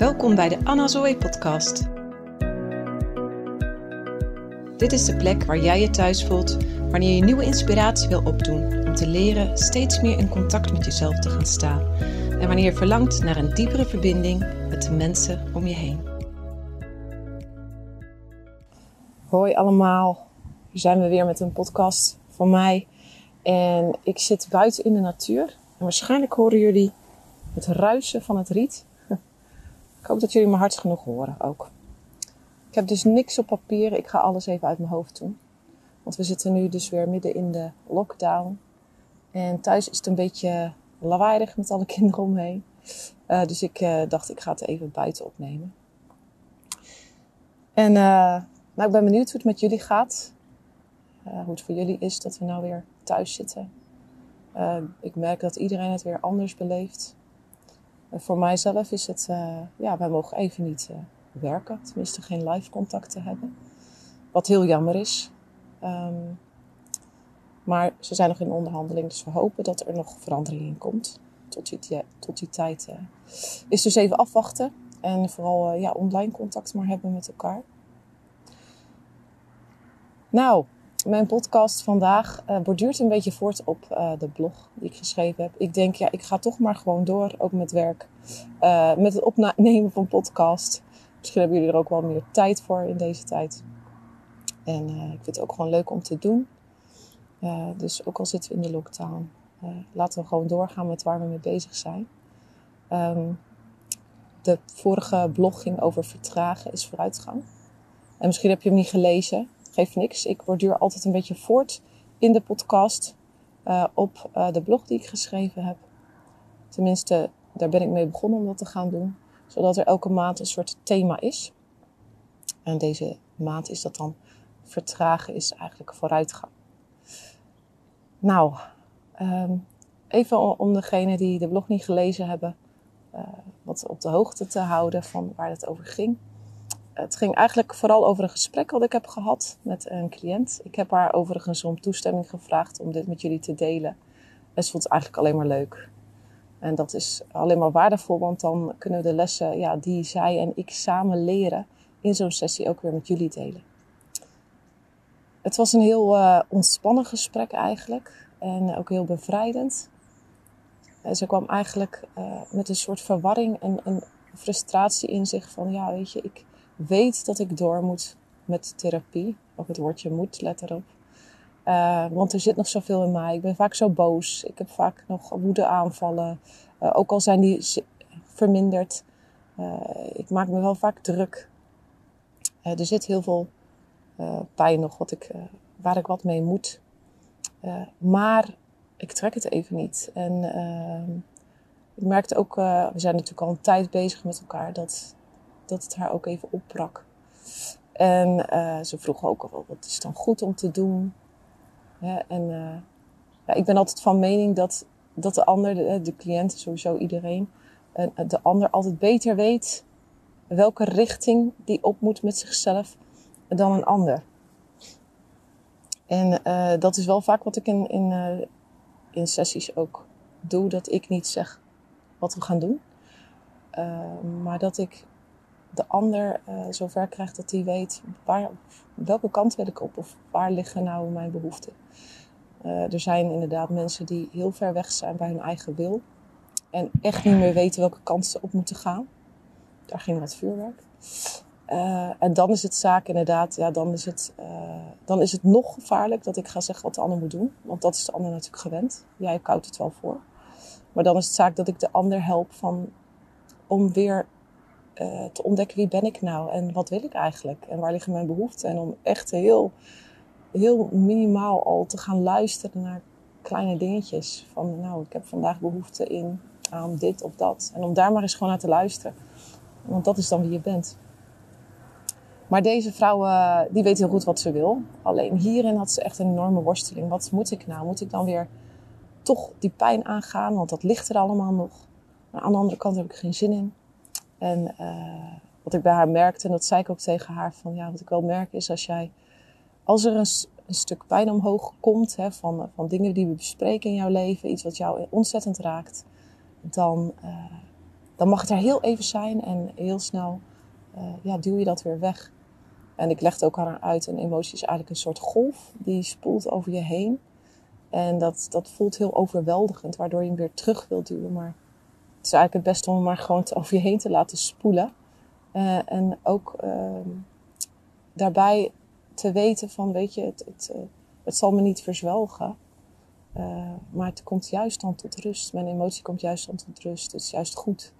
Welkom bij de Anna Zoe podcast. Dit is de plek waar jij je thuis voelt wanneer je nieuwe inspiratie wil opdoen om te leren steeds meer in contact met jezelf te gaan staan en wanneer je verlangt naar een diepere verbinding met de mensen om je heen. Hoi allemaal, hier zijn we weer met een podcast van mij. En ik zit buiten in de natuur. En waarschijnlijk horen jullie het ruisen van het riet. Ik hoop dat jullie me hard genoeg horen ook. Ik heb dus niks op papier. Ik ga alles even uit mijn hoofd doen. Want we zitten nu dus weer midden in de lockdown. En thuis is het een beetje lawaaiig met alle kinderen omheen. Uh, dus ik uh, dacht, ik ga het even buiten opnemen. En uh, nou, ik ben benieuwd hoe het met jullie gaat. hoe het voor jullie is dat we nou weer thuis zitten. ik merk dat iedereen het weer anders beleeft. Voor mijzelf is het, ja, wij mogen even niet werken. Tenminste, geen live contacten hebben. Wat heel jammer is. Um, maar ze zijn nog in onderhandeling, dus we hopen dat er nog verandering in komt. Tot die, tot die tijd uh, is dus even afwachten. En vooral ja, online contact maar hebben met elkaar. Nou, mijn podcast vandaag uh, borduurt een beetje voort op de blog die ik geschreven heb. Ik denk, ja, ik ga toch maar gewoon door, ook met werk. met het opnemen van podcast. Misschien hebben jullie er ook wel meer tijd voor in deze tijd. En ik vind het ook gewoon leuk om te doen. Dus ook al zitten we in de lockdown, laten we gewoon doorgaan met waar we mee bezig zijn. Um, de vorige blog ging over vertragen is vooruitgang. En misschien heb je hem niet gelezen. Geeft niks. Ik borduur altijd een beetje voort in de podcast uh, op de blog die ik geschreven heb. Tenminste, daar ben ik mee begonnen om dat te gaan doen. Zodat er elke maand een soort thema is. En deze maand is dat dan vertragen is eigenlijk vooruitgang. Nou, um, even om degenen die de blog niet gelezen hebben, uh, wat op de hoogte te houden van waar het over ging. Het ging eigenlijk vooral over een gesprek wat ik heb gehad met een cliënt. Ik heb haar overigens om toestemming gevraagd om dit met jullie te delen. En ze vond het eigenlijk alleen maar leuk. En dat is alleen maar waardevol, want dan kunnen we de lessen ja, die zij en ik samen leren in zo'n sessie ook weer met jullie delen. Het was een heel uh, ontspannen gesprek eigenlijk. En ook heel bevrijdend. En ze kwam eigenlijk uh, met een soort verwarring en een frustratie in zich van... Ja, weet je, ik weet dat ik door moet met therapie. Ook het woordje moet, let erop. Uh, want er zit nog zoveel in mij. Ik ben vaak zo boos. Ik heb vaak nog woede aanvallen. Uh, ook al zijn die verminderd. ik maak me wel vaak druk. er zit heel veel pijn nog wat ik, waar ik wat mee moet. Maar ik trek het even niet. En ehm, ik merkte ook, we zijn natuurlijk al een tijd bezig met elkaar, dat, dat het haar ook even opbrak. En ze vroeg ook al, wat is dan goed om te doen? en ja, ik ben altijd van mening dat, dat de ander, de, cliënt, sowieso iedereen, de ander altijd beter weet welke richting die op moet met zichzelf dan een ander. En dat is wel vaak wat ik in, in, in sessies ook doe. Dat ik niet zeg wat we gaan doen. Maar dat ik de ander zover krijg dat hij weet waar, welke kant wil ik op. Of waar liggen nou mijn behoeften. er zijn inderdaad mensen die heel ver weg zijn bij hun eigen wil. En echt niet meer weten welke kant ze op moeten gaan. Daar ging wat vuurwerk. Uh, en dan is het zaak inderdaad, ja, dan is het, uh, dan is het nog gevaarlijk dat ik ga zeggen wat de ander moet doen. Want dat is de ander natuurlijk gewend. Jij koudt het wel voor. Maar dan is het zaak dat ik de ander help van, om weer uh, te ontdekken wie ben ik nou en wat wil ik eigenlijk en waar liggen mijn behoeften. En om echt heel, heel minimaal al te gaan luisteren naar kleine dingetjes. Van nou, ik heb vandaag behoefte in aan dit of dat. En om daar maar eens gewoon naar te luisteren. Want dat is dan wie je bent. Maar deze vrouw, die weet heel goed wat ze wil. Alleen hierin had ze echt een enorme worsteling. Wat moet ik nou? Moet ik dan weer toch die pijn aangaan? Want dat ligt er allemaal nog. Aan de andere kant heb ik geen zin in. En uh, wat ik bij haar merkte, en dat zei ik ook tegen haar, van ja, wat ik wel merk is als jij, als er een, stuk pijn omhoog komt, hè, van, van dingen die we bespreken in jouw leven, iets wat jou ontzettend raakt, dan, uh, dan mag het er heel even zijn en heel snel ja, duw je dat weer weg. En ik legde ook aan haar uit, een emotie is eigenlijk een soort golf die spoelt over je heen. En dat, dat voelt heel overweldigend, waardoor je hem weer terug wilt duwen. Maar is eigenlijk het beste om hem maar gewoon over je heen te laten spoelen. Uh, en ook uh, daarbij te weten van, weet je, het, het, uh, het zal me niet verzwelgen. Uh, maar het komt juist dan tot rust. Mijn emotie komt juist dan tot rust. Het is juist goed.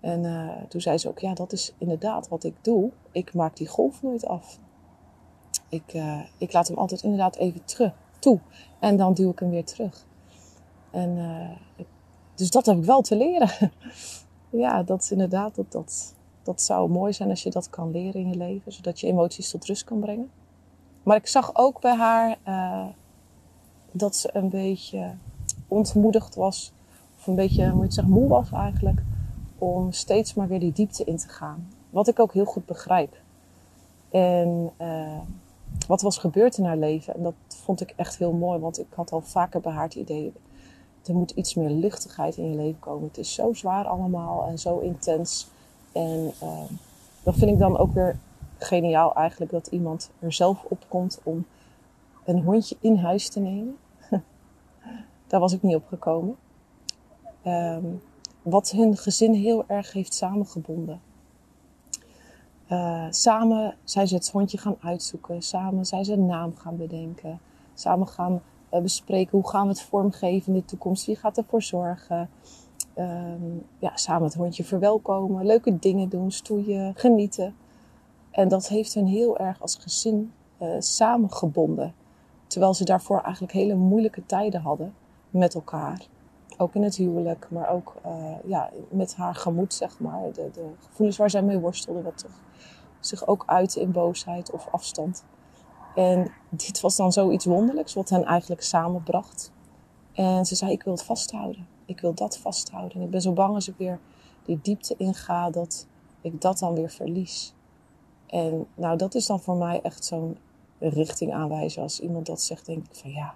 En toen zei ze ook, ja, dat is inderdaad wat ik doe. Ik maak die golf nooit af. Ik, ik laat hem altijd inderdaad even terug, toe. En dan duw ik hem weer terug. En uh, dus dat heb ik wel te leren. ja, dat is inderdaad, dat, dat, dat zou mooi zijn als je dat kan leren in je leven. Zodat je emoties tot rust kan brengen. Maar ik zag ook bij haar dat ze een beetje ontmoedigd was. Of een beetje, moet je zeggen, moe was eigenlijk om steeds maar weer die diepte in te gaan. Wat ik ook heel goed begrijp. En uh, wat was gebeurd in haar leven, en dat vond ik echt heel mooi, want ik had al vaker bij haar het idee, er moet iets meer luchtigheid in je leven komen. Het is zo zwaar allemaal en zo intens. En uh, dat vind ik dan ook weer geniaal eigenlijk, dat iemand er zelf op komt om een hondje in huis te nemen. Daar was ik niet op gekomen. Um, wat hun gezin heel erg heeft samengebonden. Uh, samen zijn ze het hondje gaan uitzoeken. Samen zijn ze een naam gaan bedenken. Samen gaan bespreken hoe gaan we het vormgeven in de toekomst. Wie gaat ervoor zorgen. Um, ja, samen het hondje verwelkomen. Leuke dingen doen. Stoeien. Genieten. En dat heeft hun heel erg als gezin uh, samengebonden. Terwijl ze daarvoor eigenlijk hele moeilijke tijden hadden met elkaar ook in het huwelijk, maar ook uh, ja, met haar gemoed, zeg maar. De, de gevoelens waar zij mee worstelde, wat zich ook uitte in boosheid of afstand. En dit was dan zoiets wonderlijks, wat hen eigenlijk samenbracht. En ze zei, ik wil het vasthouden. Ik wil dat vasthouden. En ik ben zo bang als ik weer die diepte inga, dat ik dat dan weer verlies. En nou, dat is dan voor mij echt zo'n richting aanwijzen. Als iemand dat zegt, denk ik van ja,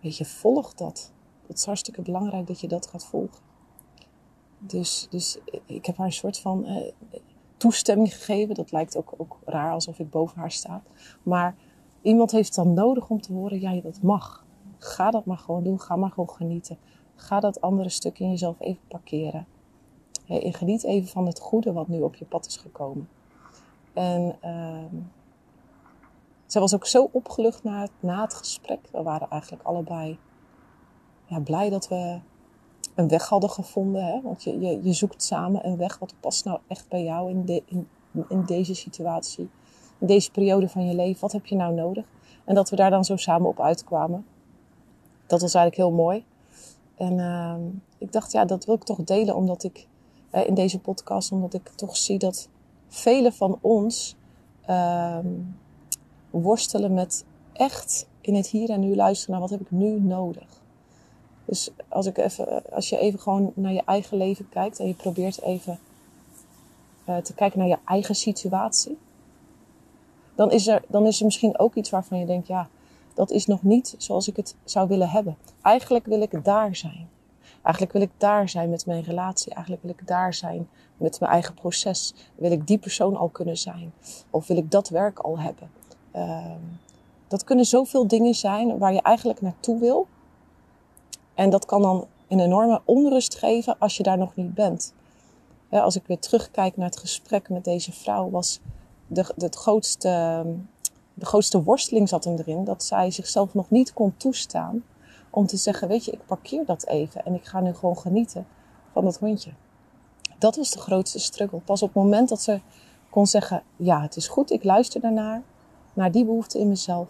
weet je, volg dat het is hartstikke belangrijk dat je dat gaat volgen. Dus, dus ik heb haar een soort van eh, toestemming gegeven. Dat lijkt ook, ook raar alsof ik boven haar sta. Maar iemand heeft dan nodig om te horen, ja, dat mag. Ga dat maar gewoon doen. Ga maar gewoon genieten. Ga dat andere stuk in jezelf even parkeren. en geniet even van het goede wat nu op je pad is gekomen. En uh, zij was ook zo opgelucht na het, na het gesprek. We waren eigenlijk allebei ja, blij dat we een weg hadden gevonden. Hè? Want je, je, je zoekt samen een weg wat past nou echt bij jou in, de, in, deze situatie. In deze periode van je leven. Wat heb je nou nodig? En dat we daar dan zo samen op uitkwamen. Dat was eigenlijk heel mooi. En uh, ik dacht, ja, dat wil ik toch delen omdat ik uh, in deze podcast, omdat ik toch zie dat velen van ons uh, worstelen met echt in het hier en nu luisteren naar wat heb ik nu nodig. Dus als, ik even, als je even gewoon naar je eigen leven kijkt en je probeert even uh, te kijken naar je eigen situatie, dan is, er, dan is er misschien ook iets waarvan je denkt, ja, dat is nog niet zoals ik het zou willen hebben. Eigenlijk wil ik daar zijn. Eigenlijk wil ik daar zijn met mijn relatie. Eigenlijk wil ik daar zijn met mijn eigen proces. Wil ik die persoon al kunnen zijn? Of wil ik dat werk al hebben? Uh, dat kunnen zoveel dingen zijn waar je eigenlijk naartoe wil. En dat kan dan een enorme onrust geven als je daar nog niet bent. als ik weer terugkijk naar het gesprek met deze vrouw, was de, het grootste, de grootste worsteling zat hem erin dat zij zichzelf nog niet kon toestaan om te zeggen: Weet je, ik parkeer dat even en ik ga nu gewoon genieten van dat hondje. Dat was de grootste struggle. Pas op het moment dat ze kon zeggen: Ja, het is goed, ik luister daarnaar, naar die behoefte in mezelf,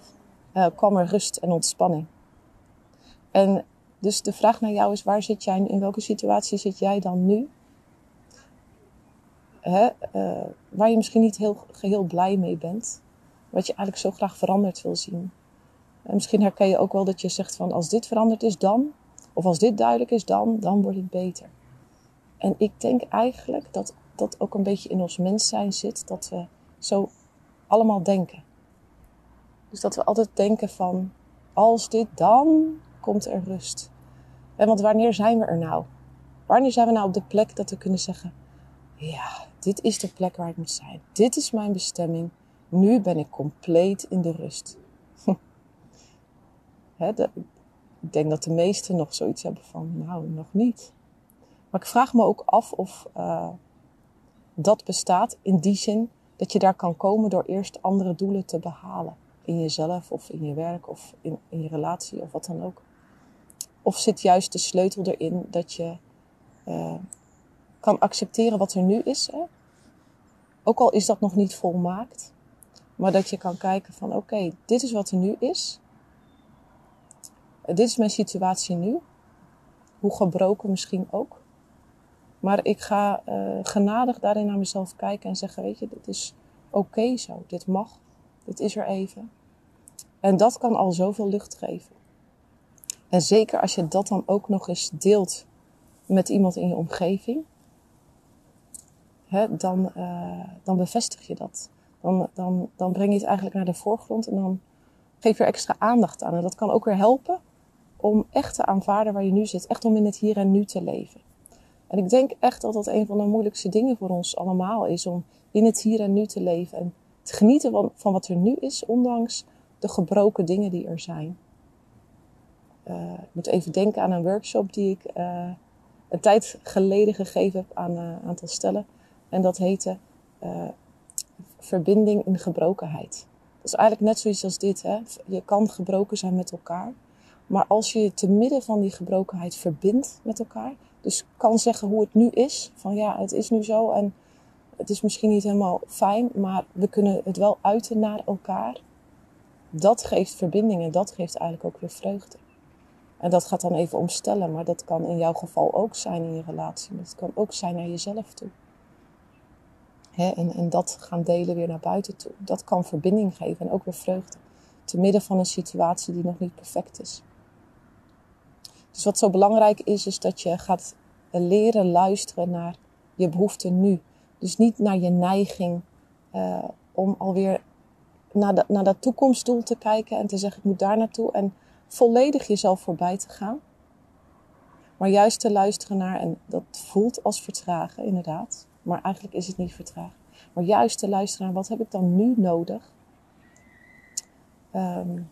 uh, kwam er rust en ontspanning. En dus de vraag naar jou is: waar zit jij, in welke situatie zit jij dan nu? Hè, uh, waar je misschien niet heel, geheel blij mee bent. Wat je eigenlijk zo graag veranderd wil zien. En misschien herken je ook wel dat je zegt van als dit veranderd is dan, of als dit duidelijk is dan, dan wordt het beter. En ik denk eigenlijk dat dat ook een beetje in ons mens zijn zit, dat we zo allemaal denken. Dus dat we altijd denken van als dit dan, komt er rust. En want wanneer zijn we er nou? Wanneer zijn we nou op de plek dat we kunnen zeggen: Ja, dit is de plek waar ik moet zijn. Dit is mijn bestemming. Nu ben ik compleet in de rust. ik denk dat de meesten nog zoiets hebben van: Nou, nog niet. Maar ik vraag me ook af of uh, dat bestaat in die zin dat je daar kan komen door eerst andere doelen te behalen. In jezelf of in je werk of in je relatie of wat dan ook. Of zit juist de sleutel erin dat je uh, kan accepteren wat er nu is. Hè? Ook al is dat nog niet volmaakt. Maar dat je kan kijken van oké, dit is wat er nu is. Dit is mijn situatie nu. Hoe gebroken misschien ook. Maar ik ga uh, genadig daarin naar mezelf kijken en zeggen, weet je, dit is oké zo. Dit mag. Dit is er even. En dat kan al zoveel lucht geven. En zeker als je dat dan ook nog eens deelt met iemand in je omgeving, dan, uh, dan bevestig je dat. Dan, dan, dan breng je het eigenlijk naar de voorgrond en dan geef je er extra aandacht aan. En dat kan ook weer helpen om echt te aanvaarden waar je nu zit. Echt om in het hier en nu te leven. En ik denk echt dat dat een van de moeilijkste dingen voor ons allemaal is. Om in het hier en nu te leven. En te genieten van, van wat er nu is, ondanks de gebroken dingen die er zijn. Ik moet even denken aan een workshop die ik uh, een tijd geleden gegeven heb aan een aantal stellen. En dat heette uh, Verbinding in gebrokenheid. Dat is eigenlijk net zoiets als dit. Hè? Je kan gebroken zijn met elkaar. Maar als je je te midden van die gebrokenheid verbindt met elkaar, dus kan zeggen hoe het nu is, van ja, het is nu zo en het is misschien niet helemaal fijn, maar we kunnen het wel uiten naar elkaar. Dat geeft verbinding en dat geeft eigenlijk ook weer vreugde. En dat gaat dan even omstellen, maar dat kan in jouw geval ook zijn in je relatie. Dat kan ook zijn naar jezelf toe. en, en dat gaan delen weer naar buiten toe. Dat kan verbinding geven en ook weer vreugde. Te midden van een situatie die nog niet perfect is. Dus wat zo belangrijk is, is dat je gaat leren luisteren naar je behoeften nu. Dus niet naar je neiging uh, om alweer naar, de, naar dat toekomstdoel te kijken en te zeggen ik moet daar naartoe en volledig jezelf voorbij te gaan. Maar juist te luisteren naar, en dat voelt als vertragen inderdaad, maar eigenlijk is het niet vertragen. Maar juist te luisteren naar wat heb ik dan nu nodig? Um,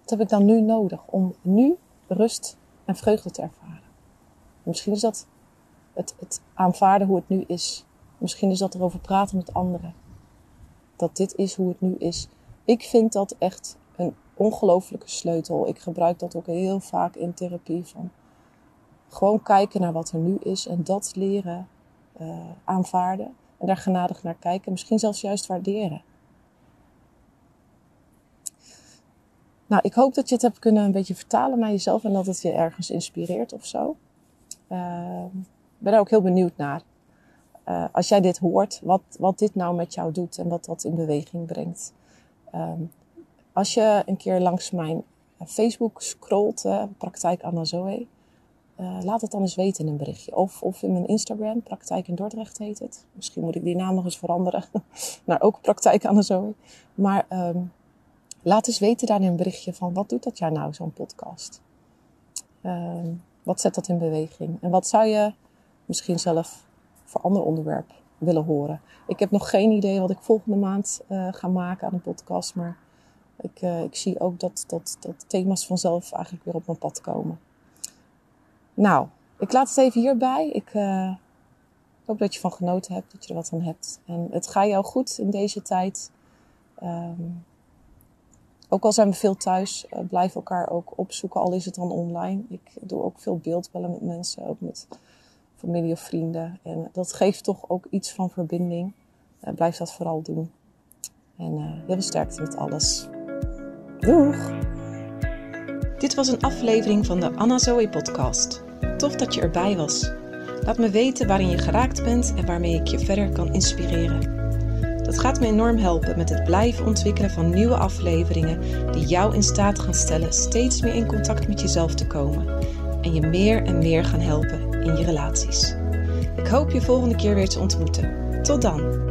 wat heb ik dan nu nodig om nu rust en vreugde te ervaren. Misschien is dat het, het aanvaarden hoe het nu is. Misschien is dat erover praten met anderen. Dat dit is hoe het nu is. Ik vind dat echt een ongelofelijke sleutel. Ik gebruik dat ook heel vaak in therapie. Van gewoon kijken naar wat er nu is en dat leren uh, aanvaarden. En daar genadig naar kijken. Misschien zelfs juist waarderen. Nou, ik hoop dat je het hebt kunnen een beetje vertalen naar jezelf en dat het je ergens inspireert of zo. Ik ben er ook heel benieuwd naar. Uh, als jij dit hoort, wat, wat dit nou met jou doet en wat dat in beweging brengt. Um, als je een keer langs mijn Facebook scrolt, Praktijk Anna Zoe, uh, laat het dan eens weten in een berichtje. Of, of in mijn Instagram, Praktijk in Dordrecht heet het. Misschien moet ik die naam nog eens veranderen naar ook Praktijk Anna Zoe. Maar um, Laat eens weten daar in een berichtje van wat doet dat jou nou, zo'n podcast? Uh, wat zet dat in beweging? En wat zou je misschien zelf voor ander onderwerp willen horen? Ik heb nog geen idee wat ik volgende maand uh, ga maken aan een podcast. Maar ik, uh, ik zie ook dat, dat, dat thema's vanzelf eigenlijk weer op mijn pad komen. Nou, ik laat het even hierbij. Ik uh, hoop dat je van genoten hebt, dat je er wat van hebt. En het gaat jou goed in deze tijd. Um, ook al zijn we veel thuis, uh, blijf elkaar ook opzoeken, al is het dan online. Ik doe ook veel beeldbellen met mensen, ook met familie of vrienden. En dat geeft toch ook iets van verbinding. Blijf dat vooral doen. En uh, heel sterkte met alles. Dit was een aflevering van de Anna Zoe podcast. Tof dat je erbij was. Laat me weten waarin je geraakt bent en waarmee ik je verder kan inspireren. Dat gaat me enorm helpen met het blijven ontwikkelen van nieuwe afleveringen die jou in staat gaan stellen steeds meer in contact met jezelf te komen en je meer en meer gaan helpen in je relaties. Ik hoop je volgende keer weer te ontmoeten. Tot dan!